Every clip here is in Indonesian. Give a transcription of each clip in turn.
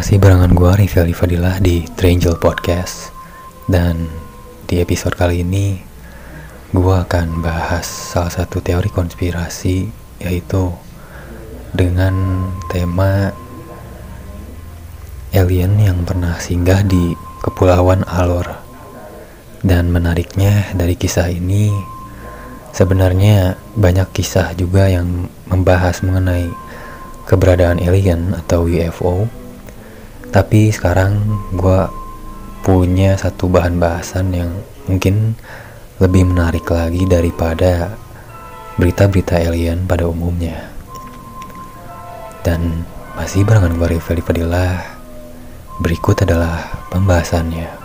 Masih barengan gue Rifel Fadilah di Triangle Podcast. Dan di episode kali ini Gue akan bahas salah satu teori konspirasi Yaitu dengan tema Alien yang pernah singgah di Kepulauan Alor. Dan menariknya dari kisah ini Sebenarnya banyak kisah juga yang membahas mengenai keberadaan alien atau UFO tapi sekarang gue punya satu bahan bahasan yang mungkin lebih menarik lagi daripada berita-berita alien pada umumnya. Dan masih barengan gue Rifeli Fadilah, berikut adalah pembahasannya.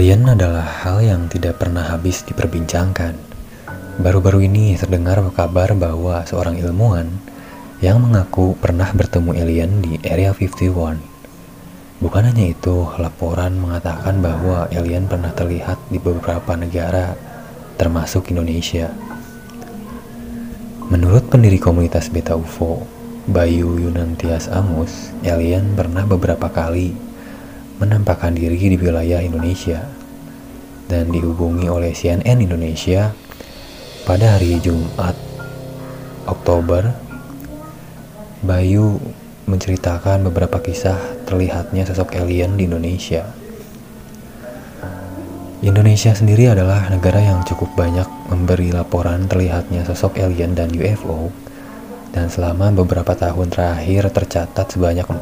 Alien adalah hal yang tidak pernah habis diperbincangkan Baru-baru ini terdengar kabar bahwa seorang ilmuwan yang mengaku pernah bertemu alien di Area 51. Bukan hanya itu, laporan mengatakan bahwa alien pernah terlihat di beberapa negara, termasuk Indonesia. Menurut pendiri komunitas Beta UFO, Bayu Yunantias Amus, alien pernah beberapa kali menampakkan diri di wilayah Indonesia dan dihubungi oleh CNN Indonesia pada hari Jumat, Oktober, Bayu menceritakan beberapa kisah terlihatnya sosok alien di Indonesia. Indonesia sendiri adalah negara yang cukup banyak memberi laporan terlihatnya sosok alien dan UFO dan selama beberapa tahun terakhir tercatat sebanyak 40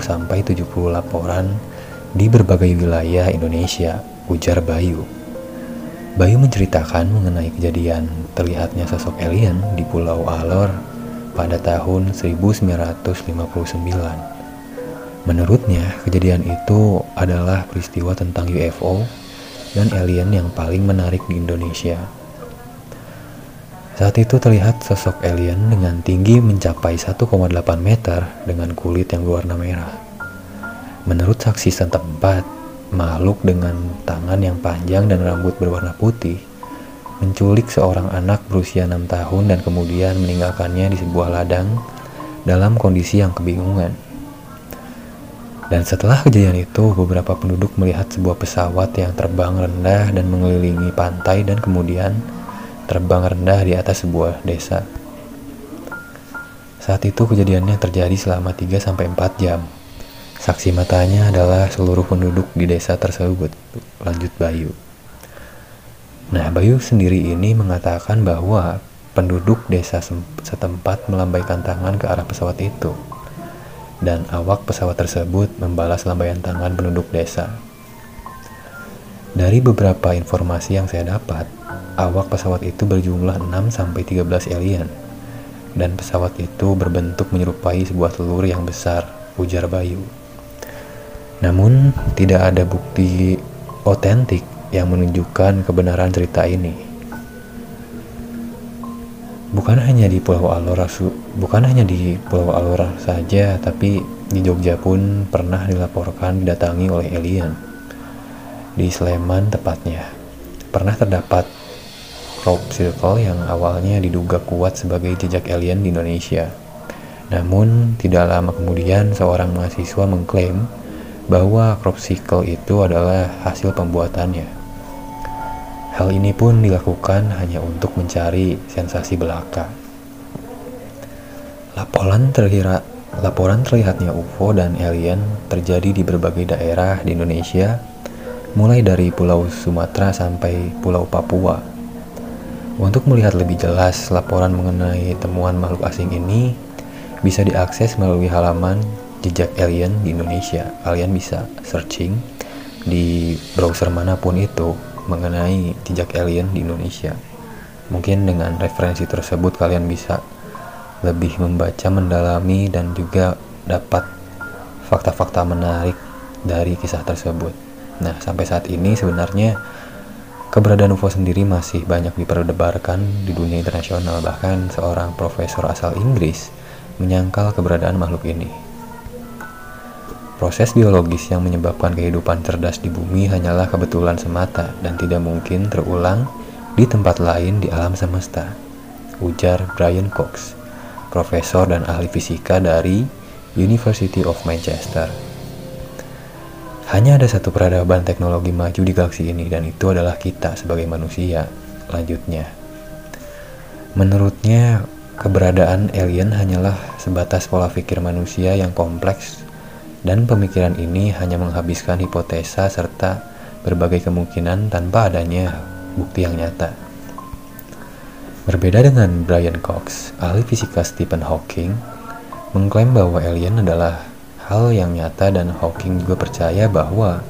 sampai 70 laporan di berbagai wilayah Indonesia, ujar Bayu. Bayu menceritakan mengenai kejadian terlihatnya sosok alien di Pulau Alor pada tahun 1959. Menurutnya, kejadian itu adalah peristiwa tentang UFO dan alien yang paling menarik di Indonesia. Saat itu terlihat sosok alien dengan tinggi mencapai 1,8 meter dengan kulit yang berwarna merah. Menurut saksi setempat, makhluk dengan tangan yang panjang dan rambut berwarna putih menculik seorang anak berusia 6 tahun dan kemudian meninggalkannya di sebuah ladang dalam kondisi yang kebingungan. Dan setelah kejadian itu, beberapa penduduk melihat sebuah pesawat yang terbang rendah dan mengelilingi pantai dan kemudian terbang rendah di atas sebuah desa. Saat itu kejadiannya terjadi selama 3-4 jam. Saksi matanya adalah seluruh penduduk di desa tersebut, lanjut Bayu. Nah, Bayu sendiri ini mengatakan bahwa penduduk desa setempat melambaikan tangan ke arah pesawat itu. Dan awak pesawat tersebut membalas lambaian tangan penduduk desa. Dari beberapa informasi yang saya dapat, awak pesawat itu berjumlah 6 sampai 13 alien. Dan pesawat itu berbentuk menyerupai sebuah telur yang besar, ujar Bayu. Namun, tidak ada bukti otentik yang menunjukkan kebenaran cerita ini. Bukan hanya di Pulau Alora, bukan hanya di Pulau Alora saja, tapi di Jogja pun pernah dilaporkan didatangi oleh alien. Di Sleman tepatnya, pernah terdapat crop circle yang awalnya diduga kuat sebagai jejak alien di Indonesia. Namun, tidak lama kemudian seorang mahasiswa mengklaim bahwa crop cycle itu adalah hasil pembuatannya. Hal ini pun dilakukan hanya untuk mencari sensasi belaka. Laporan terlihat laporan terlihatnya UFO dan alien terjadi di berbagai daerah di Indonesia, mulai dari Pulau Sumatera sampai Pulau Papua. Untuk melihat lebih jelas laporan mengenai temuan makhluk asing ini, bisa diakses melalui halaman jejak alien di Indonesia. Kalian bisa searching di browser mana pun itu mengenai jejak alien di Indonesia. Mungkin dengan referensi tersebut kalian bisa lebih membaca, mendalami dan juga dapat fakta-fakta menarik dari kisah tersebut. Nah, sampai saat ini sebenarnya keberadaan UFO sendiri masih banyak diperdebarkan di dunia internasional. Bahkan seorang profesor asal Inggris menyangkal keberadaan makhluk ini. Proses biologis yang menyebabkan kehidupan cerdas di bumi hanyalah kebetulan semata dan tidak mungkin terulang di tempat lain di alam semesta, ujar Brian Cox, profesor dan ahli fisika dari University of Manchester. Hanya ada satu peradaban teknologi maju di galaksi ini dan itu adalah kita sebagai manusia. Lanjutnya, menurutnya keberadaan alien hanyalah sebatas pola pikir manusia yang kompleks dan pemikiran ini hanya menghabiskan hipotesa serta berbagai kemungkinan tanpa adanya bukti yang nyata. Berbeda dengan Brian Cox, ahli fisika Stephen Hawking mengklaim bahwa alien adalah hal yang nyata dan Hawking juga percaya bahwa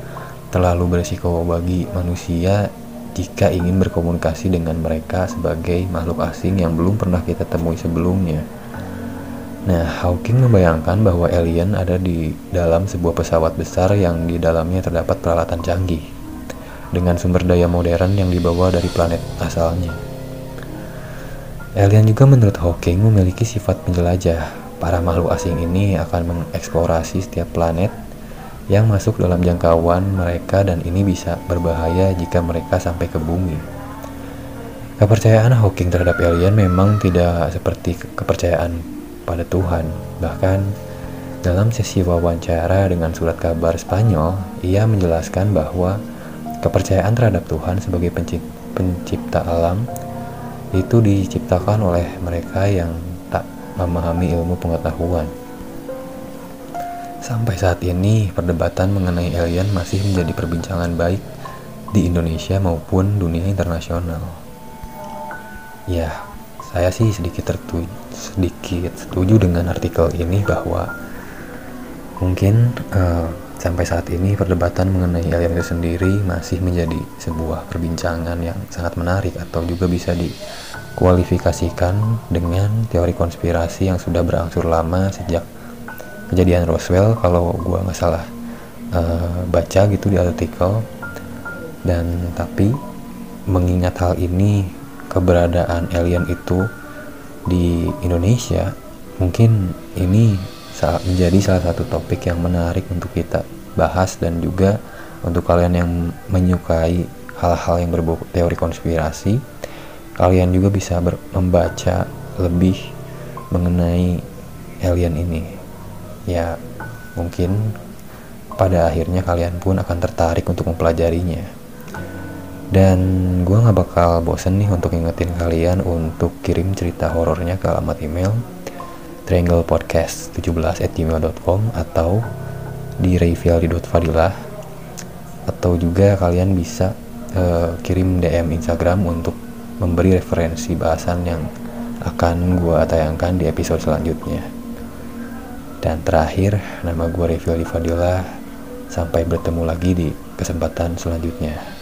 terlalu berisiko bagi manusia jika ingin berkomunikasi dengan mereka sebagai makhluk asing yang belum pernah kita temui sebelumnya. Nah, Hawking membayangkan bahwa alien ada di dalam sebuah pesawat besar yang di dalamnya terdapat peralatan canggih dengan sumber daya modern yang dibawa dari planet asalnya. Alien juga menurut Hawking memiliki sifat penjelajah. Para makhluk asing ini akan mengeksplorasi setiap planet yang masuk dalam jangkauan mereka dan ini bisa berbahaya jika mereka sampai ke bumi. Kepercayaan Hawking terhadap alien memang tidak seperti kepercayaan pada Tuhan. Bahkan dalam sesi wawancara dengan surat kabar Spanyol, ia menjelaskan bahwa kepercayaan terhadap Tuhan sebagai pencipta alam itu diciptakan oleh mereka yang tak memahami ilmu pengetahuan. Sampai saat ini, perdebatan mengenai alien masih menjadi perbincangan baik di Indonesia maupun dunia internasional. Ya, saya sih sedikit tertuju sedikit setuju dengan artikel ini bahwa mungkin uh, sampai saat ini perdebatan mengenai alien itu sendiri masih menjadi sebuah perbincangan yang sangat menarik atau juga bisa dikualifikasikan dengan teori konspirasi yang sudah berangsur lama sejak kejadian Roswell kalau gua nggak salah uh, baca gitu di artikel. Dan tapi mengingat hal ini keberadaan alien itu di Indonesia mungkin ini menjadi salah satu topik yang menarik untuk kita bahas dan juga untuk kalian yang menyukai hal-hal yang berbau teori konspirasi kalian juga bisa membaca lebih mengenai alien ini. Ya mungkin pada akhirnya kalian pun akan tertarik untuk mempelajarinya dan gue gak bakal bosen nih untuk ingetin kalian untuk kirim cerita horornya ke alamat email trianglepodcast17 at gmail.com atau di rayfialdi.fadilah atau juga kalian bisa uh, kirim DM Instagram untuk memberi referensi bahasan yang akan gue tayangkan di episode selanjutnya. Dan terakhir, nama gue Revil Fadilah. Sampai bertemu lagi di kesempatan selanjutnya.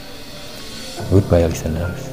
Goodbye, listeners.